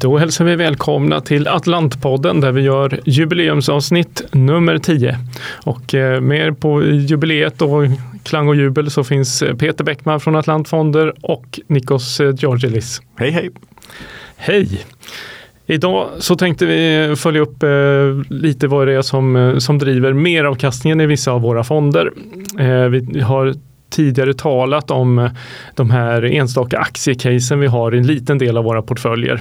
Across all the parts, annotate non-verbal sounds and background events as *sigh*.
Då hälsar vi välkomna till Atlantpodden där vi gör jubileumsavsnitt nummer 10. Och eh, med på jubileet och klang och jubel så finns Peter Bäckman från Atlantfonder och Nikos Georgelis. Hej hej! Hej! Idag så tänkte vi följa upp eh, lite vad det är som, eh, som driver meravkastningen i vissa av våra fonder. Eh, vi har tidigare talat om de här enstaka aktiecasen vi har i en liten del av våra portföljer.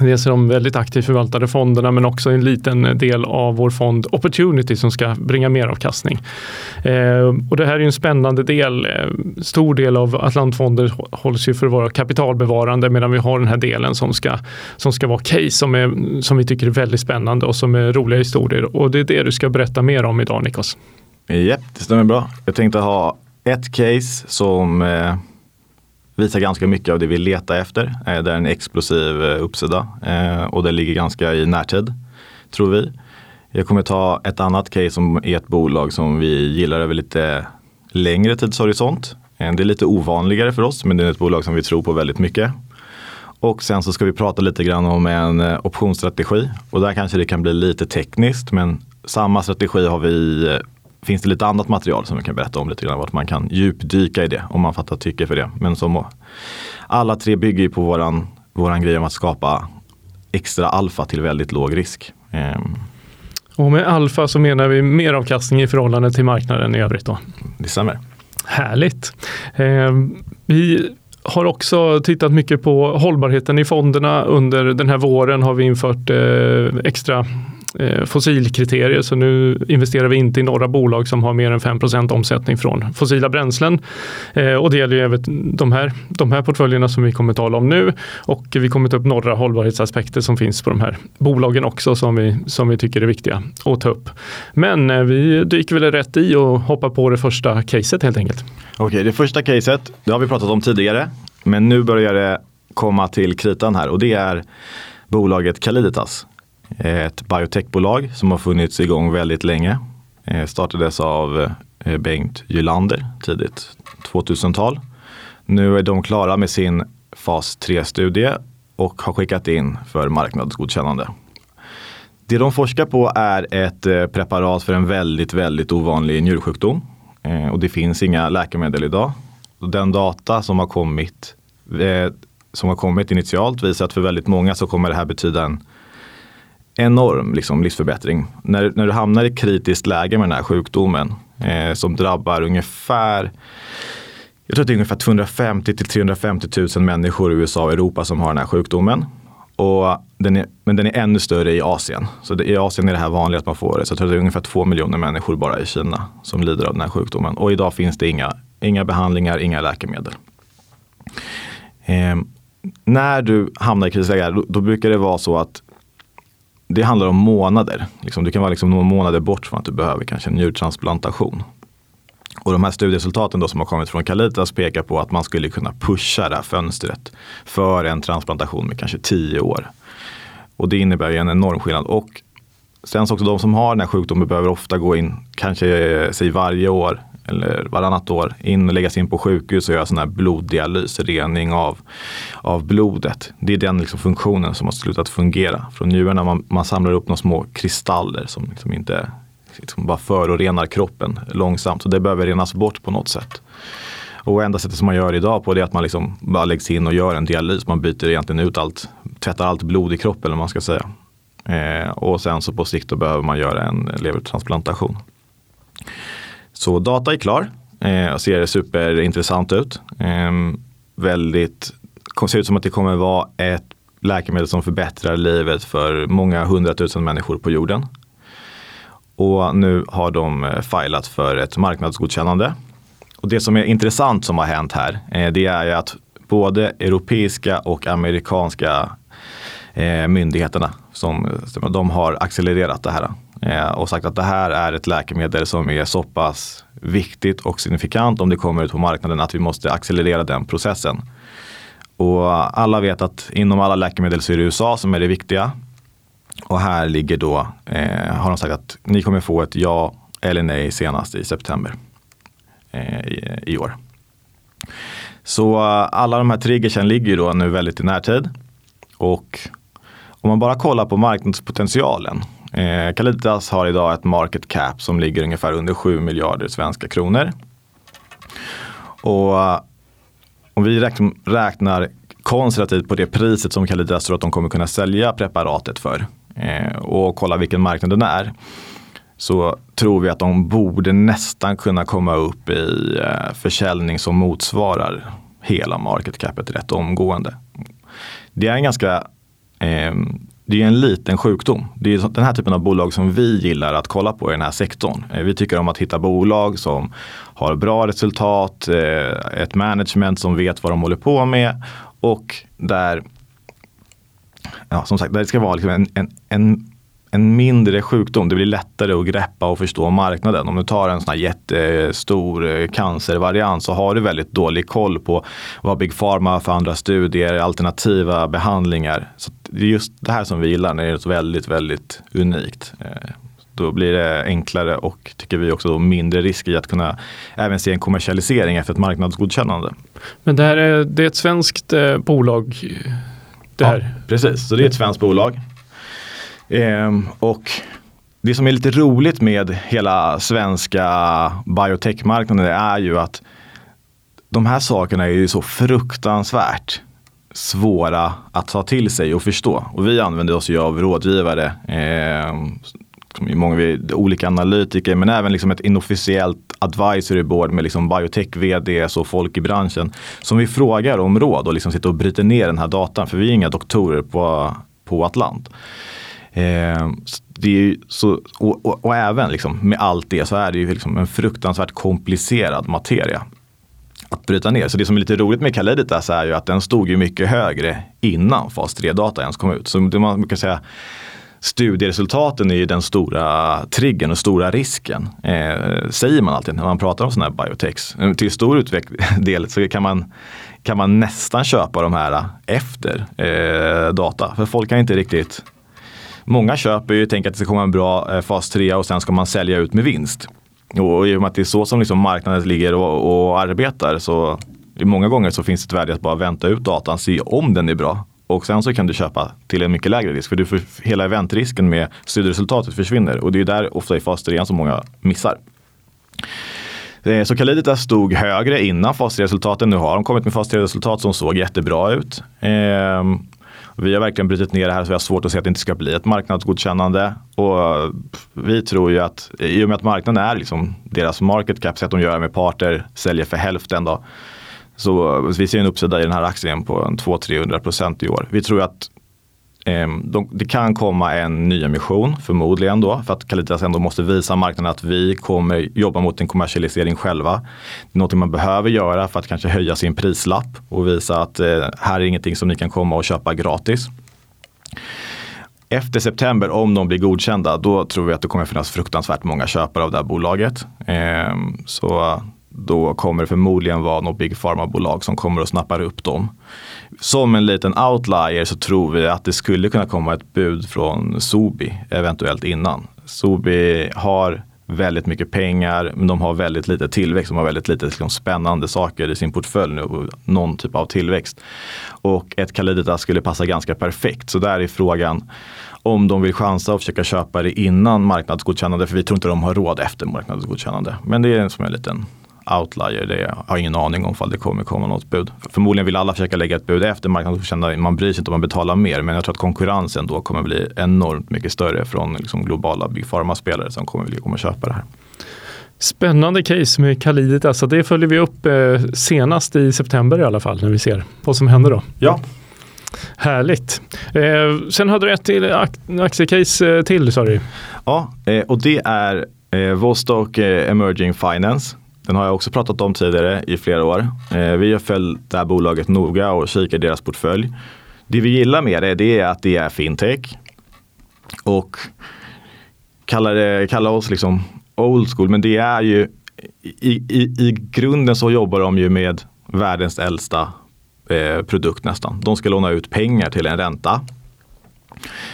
Dels är de väldigt aktivt förvaltade fonderna men också en liten del av vår fond Opportunity som ska bringa mer avkastning. Eh, och det här är en spännande del. Eh, stor del av Atlantfonder hålls ju för att vara kapitalbevarande medan vi har den här delen som ska, som ska vara case som, är, som vi tycker är väldigt spännande och som är roliga historier. Och det är det du ska berätta mer om idag Nikos. Ja, det stämmer bra. Jag tänkte ha ett case som eh visar ganska mycket av det vi letar efter. Eh, det är en explosiv eh, uppsida eh, och det ligger ganska i närtid, tror vi. Jag kommer ta ett annat case som är ett bolag som vi gillar över lite längre tidshorisont. Det är lite ovanligare för oss men det är ett bolag som vi tror på väldigt mycket. Och sen så ska vi prata lite grann om en optionsstrategi och där kanske det kan bli lite tekniskt men samma strategi har vi finns det lite annat material som vi kan berätta om lite grann. Vart man kan djupdyka i det om man fattar tycke för det. Men som alla tre bygger ju på våran, våran grej om att skapa extra alfa till väldigt låg risk. Ehm. Och med alfa så menar vi mer avkastning i förhållande till marknaden i övrigt då? Det stämmer. Härligt. Ehm, vi har också tittat mycket på hållbarheten i fonderna. Under den här våren har vi infört eh, extra Eh, fossilkriterier. Så nu investerar vi inte i några bolag som har mer än 5% omsättning från fossila bränslen. Eh, och det gäller ju även de här, de här portföljerna som vi kommer tala om nu. Och vi kommer ta upp några hållbarhetsaspekter som finns på de här bolagen också som vi, som vi tycker är viktiga att ta upp. Men eh, vi dyker väl rätt i och hoppar på det första caset helt enkelt. Okej, det första caset, det har vi pratat om tidigare. Men nu börjar det komma till kritan här och det är bolaget Caliditas. Ett biotechbolag som har funnits igång väldigt länge. Eh, startades av eh, Bengt Gylander tidigt 2000-tal. Nu är de klara med sin fas 3-studie och har skickat in för marknadsgodkännande. Det de forskar på är ett eh, preparat för en väldigt, väldigt ovanlig njursjukdom. Eh, och det finns inga läkemedel idag. Den data som har kommit, eh, som har kommit initialt visar att för väldigt många så kommer det här betyda en enorm liksom, livsförbättring. När, när du hamnar i kritiskt läge med den här sjukdomen eh, som drabbar ungefär jag tror att det är ungefär 250 till 350 000 människor i USA och Europa som har den här sjukdomen. Och den är, men den är ännu större i Asien. Så det, i Asien är det här vanligt att man får det. Så jag tror att det är ungefär två miljoner människor bara i Kina som lider av den här sjukdomen. Och idag finns det inga, inga behandlingar, inga läkemedel. Eh, när du hamnar i krisläge, då, då brukar det vara så att det handlar om månader. Liksom, du kan vara liksom några månader bort från att du behöver kanske en njurtransplantation. Och de här studieresultaten då som har kommit från Calitas pekar på att man skulle kunna pusha det här fönstret för en transplantation med kanske tio år. Och det innebär ju en enorm skillnad. Och sen så också de som har den här sjukdomen behöver ofta gå in, kanske eh, säg varje år, eller varannat år in och läggas in på sjukhus och göra sån här bloddialys, rening av, av blodet. Det är den liksom funktionen som har slutat fungera. Från njurarna man, man samlar upp några små kristaller som liksom inte liksom bara förorenar kroppen långsamt. Så det behöver renas bort på något sätt. Och enda sättet som man gör idag på det är att man liksom bara läggs in och gör en dialys. Man byter egentligen ut allt, tvättar allt blod i kroppen eller man ska säga. Eh, och sen så på sikt då behöver man göra en levertransplantation. Så data är klar eh, och ser superintressant ut. Eh, väldigt, ser ut som att det kommer vara ett läkemedel som förbättrar livet för många hundratusen människor på jorden. Och nu har de eh, filat för ett marknadsgodkännande. Och det som är intressant som har hänt här, eh, det är att både europeiska och amerikanska eh, myndigheterna som, de har accelererat det här. Eh, och sagt att det här är ett läkemedel som är så pass viktigt och signifikant om det kommer ut på marknaden att vi måste accelerera den processen. Och alla vet att inom alla läkemedel så är det USA som är det viktiga. Och här ligger då, eh, har de sagt att ni kommer få ett ja eller nej senast i september eh, i, i, år. Så eh, alla de här triggersen ligger ju då nu väldigt i närtid. Och om man bara kollar på marknadspotentialen. Eh, Caliditas har idag ett market cap som ligger ungefär under 7 miljarder svenska kronor. Och eh, om vi räknar konservativt på det priset som Caliditas tror att de kommer kunna sälja preparatet för eh, och kolla vilken marknad den är så tror vi att de borde nästan kunna komma upp i eh, försäljning som motsvarar hela market capet rätt omgående. Det är en ganska eh, det är en liten sjukdom. Det är den här typen av bolag som vi gillar att kolla på i den här sektorn. Eh, vi tycker om att hitta bolag som har bra resultat, eh, ett management som vet vad de håller på med och där, ja, som sagt, där det ska vara liksom en, en, en en mindre sjukdom. Det blir lättare att greppa och förstå marknaden. Om du tar en sån här jättestor eh, cancervariant så har du väldigt dålig koll på vad Big Pharma har för andra studier, alternativa behandlingar. Så det är just det här som vi gillar när det är så väldigt, väldigt unikt. Eh, då blir det enklare och tycker vi också mindre risk i att kunna även se en kommersialisering efter ett marknadsgodkännande. Men det här är, det är ett svenskt eh, bolag? Det här. Ja, precis, så det är ett svenskt bolag. Ehm, och det som är lite roligt med hela svenska biotechmarknaden är ju att de här sakerna är ju så fruktansvärt svåra att ta till sig och förstå. Och vi använder oss ju av rådgivare, eh, många olika analytiker, men även liksom ett inofficiellt advisory board med liksom biotech vds och folk i branschen som vi frågar om råd och liksom sitter och bryter ner den här datan. För vi är inga doktorer på, på Atlant. Eh, det är så, och, och, och, även liksom, med allt det så är det ju liksom en fruktansvärt komplicerad materia att bryta ner. Så det som är lite roligt med Caleditas är ju att den stod ju mycket högre innan fas 3-data ens kom ut. Så det man kan säga studieresultaten är ju den stora triggern och stora risken. Eh, säger man alltid när man pratar om sådana här biotechs. Till stor *laughs* del så kan man, kan man nästan köpa de här efter eh, data. För folk kan inte riktigt Många köper ju tänker att det ska komma en bra eh, fas 3 och sen ska man sälja ut med vinst. Och i och med att det är så som liksom marknaden ligger och, och arbetar så många gånger så finns det ett värde att bara vänta ut datan, se om den är bra och sen så kan du köpa till en mycket lägre risk. För du får, hela eventrisken med studieresultatet försvinner och det är där ofta i fas 3 som många missar. Eh, så Caliditas stod högre innan fas 3-resultaten. Nu har de kommit med fas 3-resultat som såg jättebra ut. Ehm, vi har verkligen brutit ner det här så vi har svårt att se att det inte ska bli ett marknadsgodkännande. Och vi tror ju att i och med att marknaden är liksom deras market cap, så att de gör med parter, säljer för hälften då. Så vi ser en uppsida i den här aktien på 200-300 procent i år. Vi tror att Ehm, de, det kan komma en nyemission förmodligen då för att Calitas ändå måste visa marknaden att vi kommer jobba mot en kommersialisering själva. Det är någonting man behöver göra för att kanske höja sin prislapp och visa att eh, här är ingenting som ni kan komma och köpa gratis. Efter september, om de blir godkända, då tror vi att det kommer finnas fruktansvärt många köpare av det här bolaget. Eh, så då kommer det förmodligen vara något Big Pharma-bolag som kommer att snappa upp dem. Som en liten outlier så tror vi att det skulle kunna komma ett bud från Sobi eventuellt innan. Sobi har väldigt mycket pengar men de har väldigt lite tillväxt. De har väldigt lite liksom, spännande saker i sin portfölj nu. Någon typ av tillväxt. Och ett Calidita skulle passa ganska perfekt. Så där är frågan om de vill chansa och försöka köpa det innan marknadsgodkännande. För vi tror inte de har råd efter marknadsgodkännande. Men det är som en liten outlier. Det jag har ingen aning om ifall det kommer komma något bud. Förmodligen vill alla försöka lägga ett bud efter marknadsgodkända. Man bryr sig inte om man betalar mer. Men jag tror att konkurrensen då kommer bli enormt mycket större från liksom globala Big Pharma-spelare som kommer vilja komma och köpa det här. Spännande case med Kalidet. Alltså det följer vi upp eh, senast i september i alla fall när vi ser vad som händer då. Ja. Härligt. Eh, sen hade du ett till aktiecase eh, till sa du. Ja, eh, och det är eh, Vostok Emerging Finance. Den har jag också pratat om tidigare i flera år. Eh, vi har följt det här bolaget noga och kikat deras portfölj. Det vi gillar med det, det är att det är fintech. Och kalla det, kalla oss liksom old school, men det är ju i, i, i grunden så jobbar de ju med världens äldsta eh, produkt nästan. De ska låna ut pengar till en ränta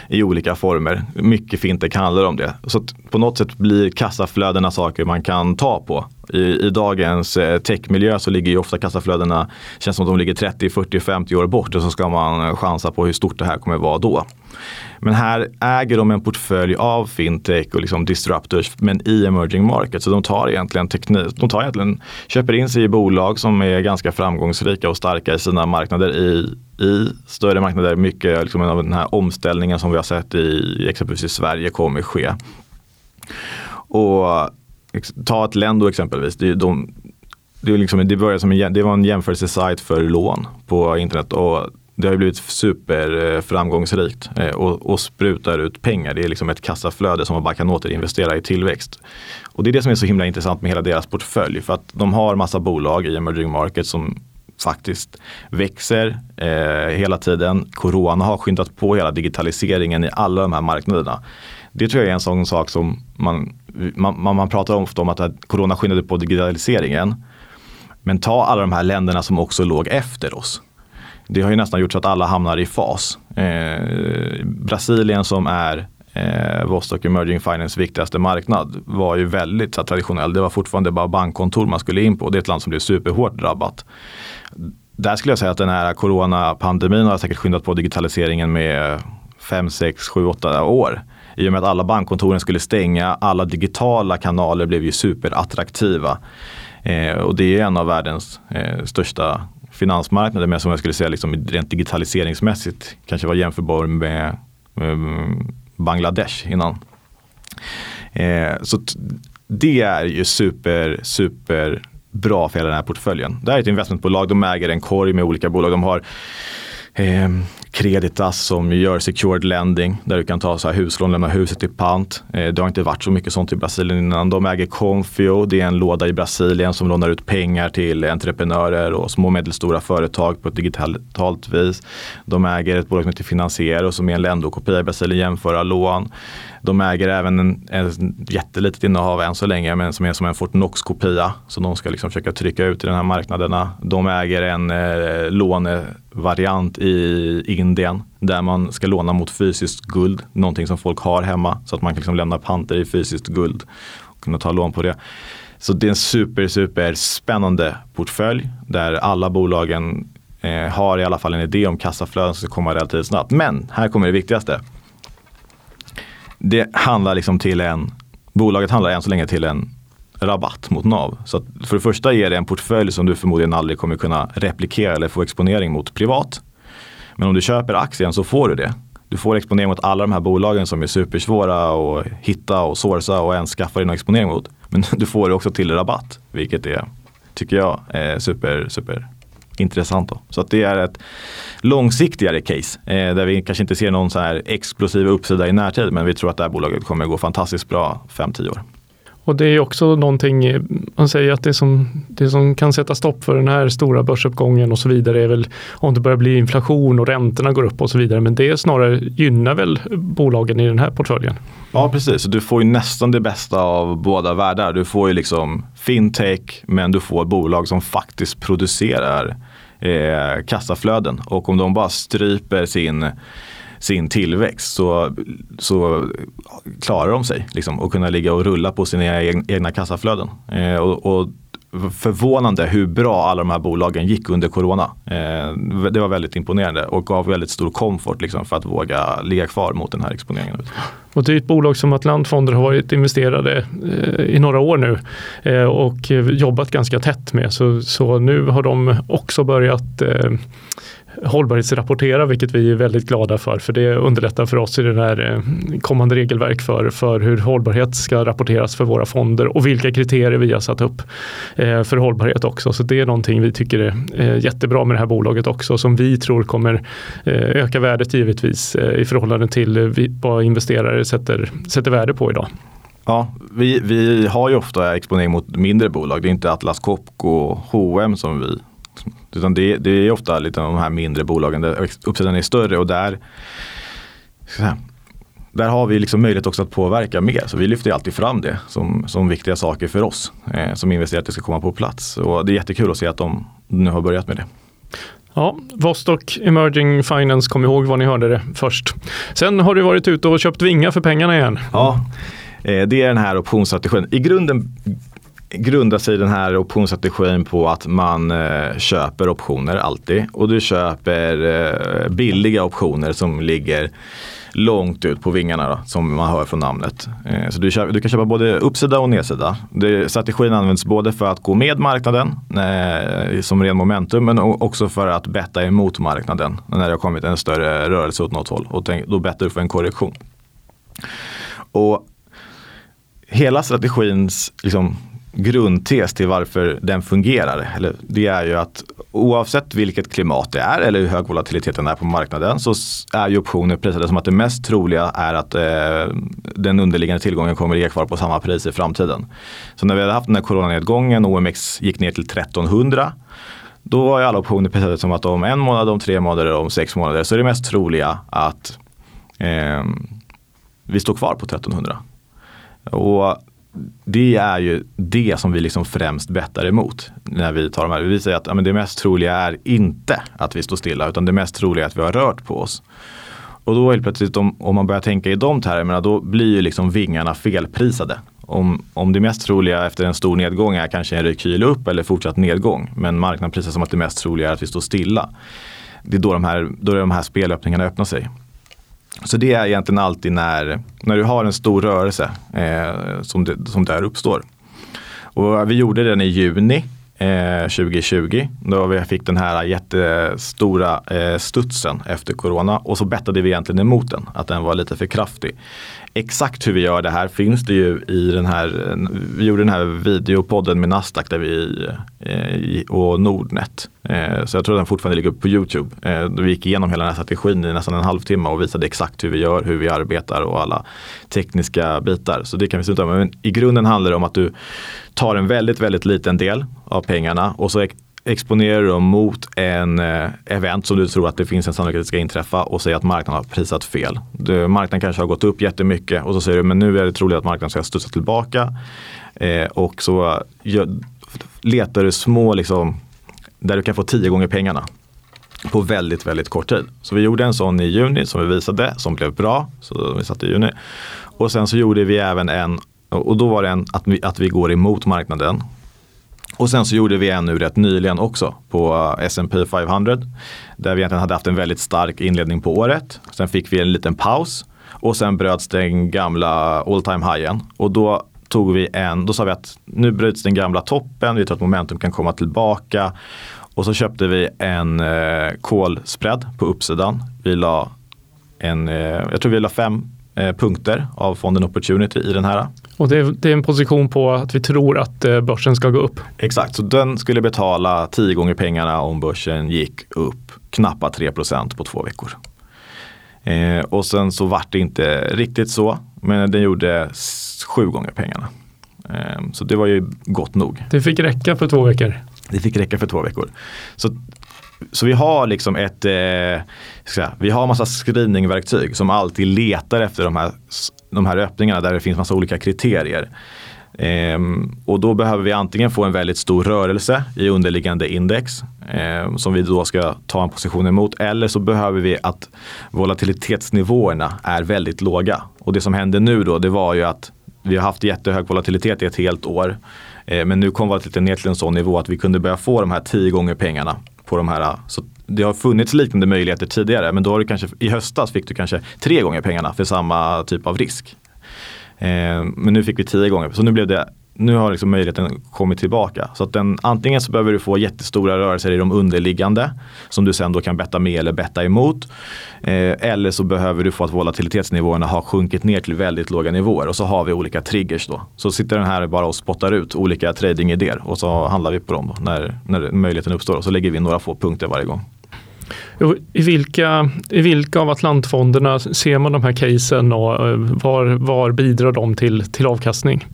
i olika former. Mycket fintech handlar om det. Så på något sätt blir kassaflödena saker man kan ta på. I, i dagens eh, techmiljö så ligger ju ofta kassaflödena, känns som att de ligger 30, 40, 50 år bort och så ska man chansa på hur stort det här kommer vara då. Men här äger de en portfölj av fintech och liksom disruptors men i emerging markets. Så de tar egentligen teknik, de tar egentligen, köper in sig i bolag som är ganska framgångsrika och starka i sina marknader i, i större marknader. Mycket liksom av den här omställningen som vi har sett i exempelvis i Sverige kommer ske. Och ta ett Lendo exempelvis. Det, de, det, liksom, det, började som en, det var en jämförelsesajt för lån på internet. Och det har blivit superframgångsrikt eh, och, och sprutar ut pengar. Det är liksom ett kassaflöde som man bara kan återinvestera i tillväxt. Och det är det som är så himla intressant med hela deras portfölj. För att de har massa bolag i emerging markets som faktiskt växer eh, hela tiden. Corona har skyndat på hela digitaliseringen i alla de här marknaderna. Det tror jag är en sån sak som man, man, man pratar ofta om att corona skyndade på digitaliseringen. Men ta alla de här länderna som också låg efter oss det har ju nästan gjort så att alla hamnar i fas. Eh, Brasilien som är eh, Vostok Emerging Finance viktigaste marknad var ju väldigt så, traditionell. Det var fortfarande bara bankkontor man skulle in på. Det är ett land som blev superhårt drabbat. Där skulle jag säga att den här coronapandemin har säkert skyndat på digitaliseringen med 5, 6, 7, 8 år. I och med att alla bankkontoren skulle stänga, alla digitala kanaler blev ju superattraktiva. Eh, och det är en av världens eh, största finansmarknader. men som jag skulle säga liksom rent digitaliseringsmässigt kanske var jämförbar med, med Bangladesh innan. Eh, så det är ju super, super bra för hela den här portföljen. Det här är ett investmentbolag, de äger en korg med olika bolag. De har eh, Creditas som gör secured lending där du kan ta så här huslån, lämna huset i pant. Eh, det har inte varit så mycket sånt i Brasilien innan. De äger Confio, det är en låda i Brasilien som lånar ut pengar till entreprenörer och små och medelstora företag på ett digitalt vis. De äger ett bolag som heter Finansiero som är en Lendo-kopia i Brasilien, jämföra lån. De äger även en, en jättelitet innehav än så länge men som är som en Fortnox-kopia. Som de ska liksom försöka trycka ut i de här marknaderna. De äger en eh, lånevariant i Indien där man ska låna mot fysiskt guld. Någonting som folk har hemma så att man kan liksom lämna panter i fysiskt guld och kunna ta lån på det. Så det är en super, super spännande portfölj där alla bolagen eh, har i alla fall en idé om kassaflöden som ska komma relativt snabbt. Men här kommer det viktigaste det handlar liksom till en, bolaget handlar än så länge till en rabatt mot NAV. Så för det första ger det en portfölj som du förmodligen aldrig kommer kunna replikera eller få exponering mot privat. Men om du köper aktien så får du det. Du får exponering mot alla de här bolagen som är supersvåra att hitta och sourca och ens skaffa dig någon exponering mot. Men *laughs* du får det också till rabatt, vilket är, tycker jag, är super, super intressant. Då. Så att det är ett långsiktigare case eh, där vi kanske inte ser någon så här explosiv uppsida i närtid men vi tror att det här bolaget kommer gå fantastiskt bra 5-10 år. Och det är också någonting, eh, man säger att det som, det som kan sätta stopp för den här stora börsuppgången och så vidare är väl om det börjar bli inflation och räntorna går upp och så vidare. Men det snarare gynnar väl bolagen i den här portföljen. Ja precis, du får ju nästan det bästa av båda världar. Du får ju liksom fintech men du får bolag som faktiskt producerar eh, kassaflöden. Och om de bara stryper sin sin tillväxt så, så klarar de sig liksom, och kunna ligga och rulla på sina egna kassaflöden. Eh, och, och, förvånande hur bra alla de här bolagen gick under corona. Eh, det var väldigt imponerande och gav väldigt stor komfort liksom, för att våga ligga kvar mot den här exponeringen. Och det är ett bolag som Atlantfonder har varit investerade eh, i några år nu eh, och jobbat ganska tätt med. Så, så nu har de också börjat eh, hållbarhetsrapportera, vilket vi är väldigt glada för, för det underlättar för oss i det här eh, kommande regelverk för, för hur hållbarhet ska rapporteras för våra fonder och vilka kriterier vi har satt upp eh, för hållbarhet också. Så det är någonting vi tycker är eh, jättebra med det här bolaget också, som vi tror kommer öka värdet givetvis i förhållande till vad investerare sätter, sätter värde på idag. Ja, vi, vi har ju ofta exponering mot mindre bolag. Det är inte Atlas Copco och H&M som vi utan det, det är ofta lite de här mindre bolagen där uppsidan är större och där där har vi liksom möjlighet också att påverka mer. Så vi lyfter alltid fram det som, som viktiga saker för oss eh, som investerare att det ska komma på plats. Och det är jättekul att se att de nu har börjat med det. Ja, Vostok Emerging Finance, kom ihåg vad ni hörde det först. Sen har du varit ute och köpt vingar för pengarna igen. Ja, eh, det är den här optionsstrategin. I grunden grundar sig den här optionsstrategin på att man eh, köper optioner alltid. Och du köper eh, billiga optioner som ligger långt ut på vingarna då, som man hör från namnet. Eh, så du, köper, du, kan köpa både uppsida och nedsida. Det, strategin används både för att gå med marknaden eh, som ren momentum men också för att betta emot marknaden när det har kommit en större rörelse åt något håll och tänk, då bettar du för en korrektion. Och hela strategins liksom, grundtes till varför den fungerar. Eller det är ju att oavsett vilket klimat det är eller hur hög volatiliteten är på marknaden så är ju optioner prisade som att det mest troliga är att eh, den underliggande tillgången kommer ligga kvar på samma pris i framtiden. Så när vi hade haft den här coronanedgången och OMX gick ner till 1300 då var ju alla optioner prisade som att om en månad, om tre månader, om sex månader så är det mest troliga att eh, vi står kvar på 1300. Och det är ju det som vi liksom främst bettar emot när vi tar de här. Vi säger att ja, men det mest troliga är inte att vi står stilla utan det mest troliga är att vi har rört på oss. Och då helt plötsligt om, om man börjar tänka i de termerna då blir ju liksom vingarna felprisade. Om, om det mest troliga efter en stor nedgång är kanske en rekyl upp eller fortsatt nedgång men marknaden prisar som att det mest troliga är att vi står stilla. Det är då de här, då de här spelöppningarna öppnar sig. Så det är egentligen alltid när, när du har en stor rörelse eh, som, det, som där uppstår. Och vi gjorde den i juni eh, 2020 då vi fick den här jättestora eh, studsen efter corona och så bettade vi egentligen emot den, att den var lite för kraftig exakt hur vi gör det här finns det ju i den här, vi gjorde den här videopodden med Nasdaq där vi, eh, och Nordnet. Eh, så jag tror att den fortfarande ligger uppe på Youtube. Eh, vi gick igenom hela den här strategin i nästan en halvtimme och visade exakt hur vi gör, hur vi arbetar och alla tekniska bitar. Så det kan vi sluta med. Men i grunden handlar det om att du tar en väldigt, väldigt liten del av pengarna och så exponerar dem mot en eh, event som du tror att det finns en sannolikhet att det ska inträffa och säger att marknaden har prisat fel. Du, marknaden kanske har gått upp jättemycket och så säger du men nu är det troligt att marknaden ska studsa tillbaka. Eh, och så gör, letar du små, liksom, där du kan få tio gånger pengarna på väldigt, väldigt kort tid. Så vi gjorde en sån i juni som vi visade som blev bra. Så vi satte i juni. Och sen så gjorde vi även en och då var det en att vi, att vi går emot marknaden och sen så gjorde vi en nu rätt nyligen också på eh, S&P 500. Där vi egentligen hade haft en väldigt stark inledning på året. Sen fick vi en liten paus och sen bröts den gamla all time highen. Och då tog vi en, då sa vi att nu bryts den gamla toppen, vi tror att momentum kan komma tillbaka. Och så köpte vi en eh, call spread på uppsidan. Vi la en, eh, jag tror vi la fem eh, punkter av fonden Opportunity i den här. Och det är, det är, en position på att vi tror att eh, börsen ska gå upp. Exakt, så den skulle betala tio gånger pengarna om börsen gick upp knappt 3% på två veckor. Eh, och sen så vart det inte riktigt så, men den gjorde sju gånger pengarna. Eh, så det var ju gott nog. Det fick räcka för två veckor. Det fick räcka för två veckor. Så så vi har liksom ett, eh, vi har massa screeningverktyg som alltid letar efter de här, de här öppningarna där det finns massa olika kriterier. Ehm, och då behöver vi antingen få en väldigt stor rörelse i underliggande index eh, som vi då ska ta en position emot eller så behöver vi att volatilitetsnivåerna är väldigt låga. Och det som hände nu då det var ju att vi har haft jättehög volatilitet i ett helt år. Eh, men nu kom vi ner till en sån nivå att vi kunde börja få de här tio gånger pengarna på de här. Så det har funnits liknande möjligheter tidigare men då har du kanske, i höstas fick du kanske tre gånger pengarna för samma typ av risk. Eh, men nu fick vi tio gånger så nu blev det nu har liksom möjligheten kommit tillbaka. Så att den, antingen så behöver du få jättestora rörelser i de underliggande som du sen då kan betta med eller betta emot. Eh, eller så behöver du få att volatilitetsnivåerna har sjunkit ner till väldigt låga nivåer och så har vi olika triggers då. Så sitter den här bara och spottar ut olika tradingidéer och så handlar vi på dem då, när, när möjligheten uppstår och så lägger vi in några få punkter varje gång. I vilka, I vilka av Atlantfonderna ser man de här casen och eh, var, var bidrar de till, till avkastning?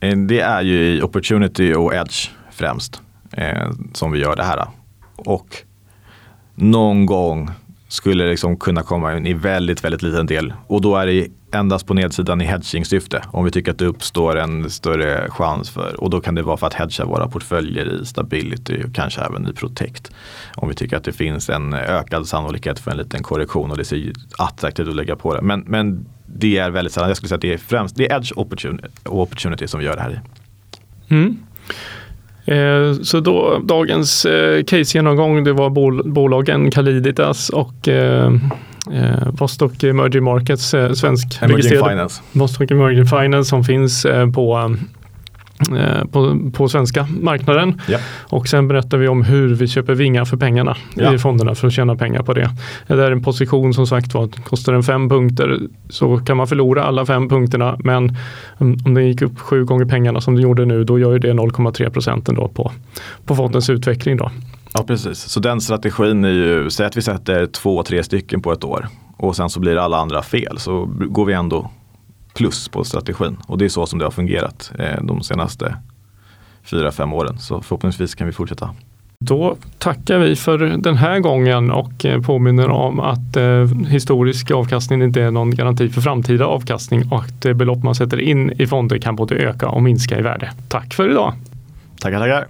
Eh, det är ju i opportunity och edge främst eh, som vi gör det här. Och någon gång skulle det liksom kunna komma in i väldigt, väldigt liten del. Och då är det endast på nedsidan i hedging-syfte. Om vi tycker att det uppstår en större chans för. Och då kan det vara för att hedga våra portföljer i stability och kanske även i protect. Om vi tycker att det finns en ökad sannolikhet för en liten korrektion och det ser attraktivt att lägga på det. Men, men det är väldigt sällan. Jag skulle säga att det är främst det är edge opportunity, opportunity som vi gör det här i. Mm. Eh, så då, dagens eh, case-genomgång det var bol bolagen Caliditas och eh, eh, Vostok Emerging Markets, eh, svensk Emerging Finance. Vostok Emerging Finance som finns eh, på på, på svenska marknaden. Ja. Och sen berättar vi om hur vi köper vingar för pengarna Ja. i fonderna för att tjäna pengar på det. Det är en position som sagt var, kostar den fem punkter så kan man förlora alla fem punkterna men om den gick upp sju gånger pengarna som den gjorde nu då gör ju det 0,3 procenten då på, på fondens utveckling. Då. Ja, precis. Så den strategin är ju, säg att vi sätter två, tre stycken på ett år och sen så blir alla andra fel så går vi ändå plus på strategin. Och det är så som det har fungerat eh, de senaste fyra, fem åren. Så förhoppningsvis kan vi fortsätta. Då tackar vi för den här gången och eh, påminner om att eh, historisk avkastning inte är någon garanti för framtida avkastning och att belopp man sätter in i fonder kan både öka och minska i värde. Tack för idag! Tackar, tackar.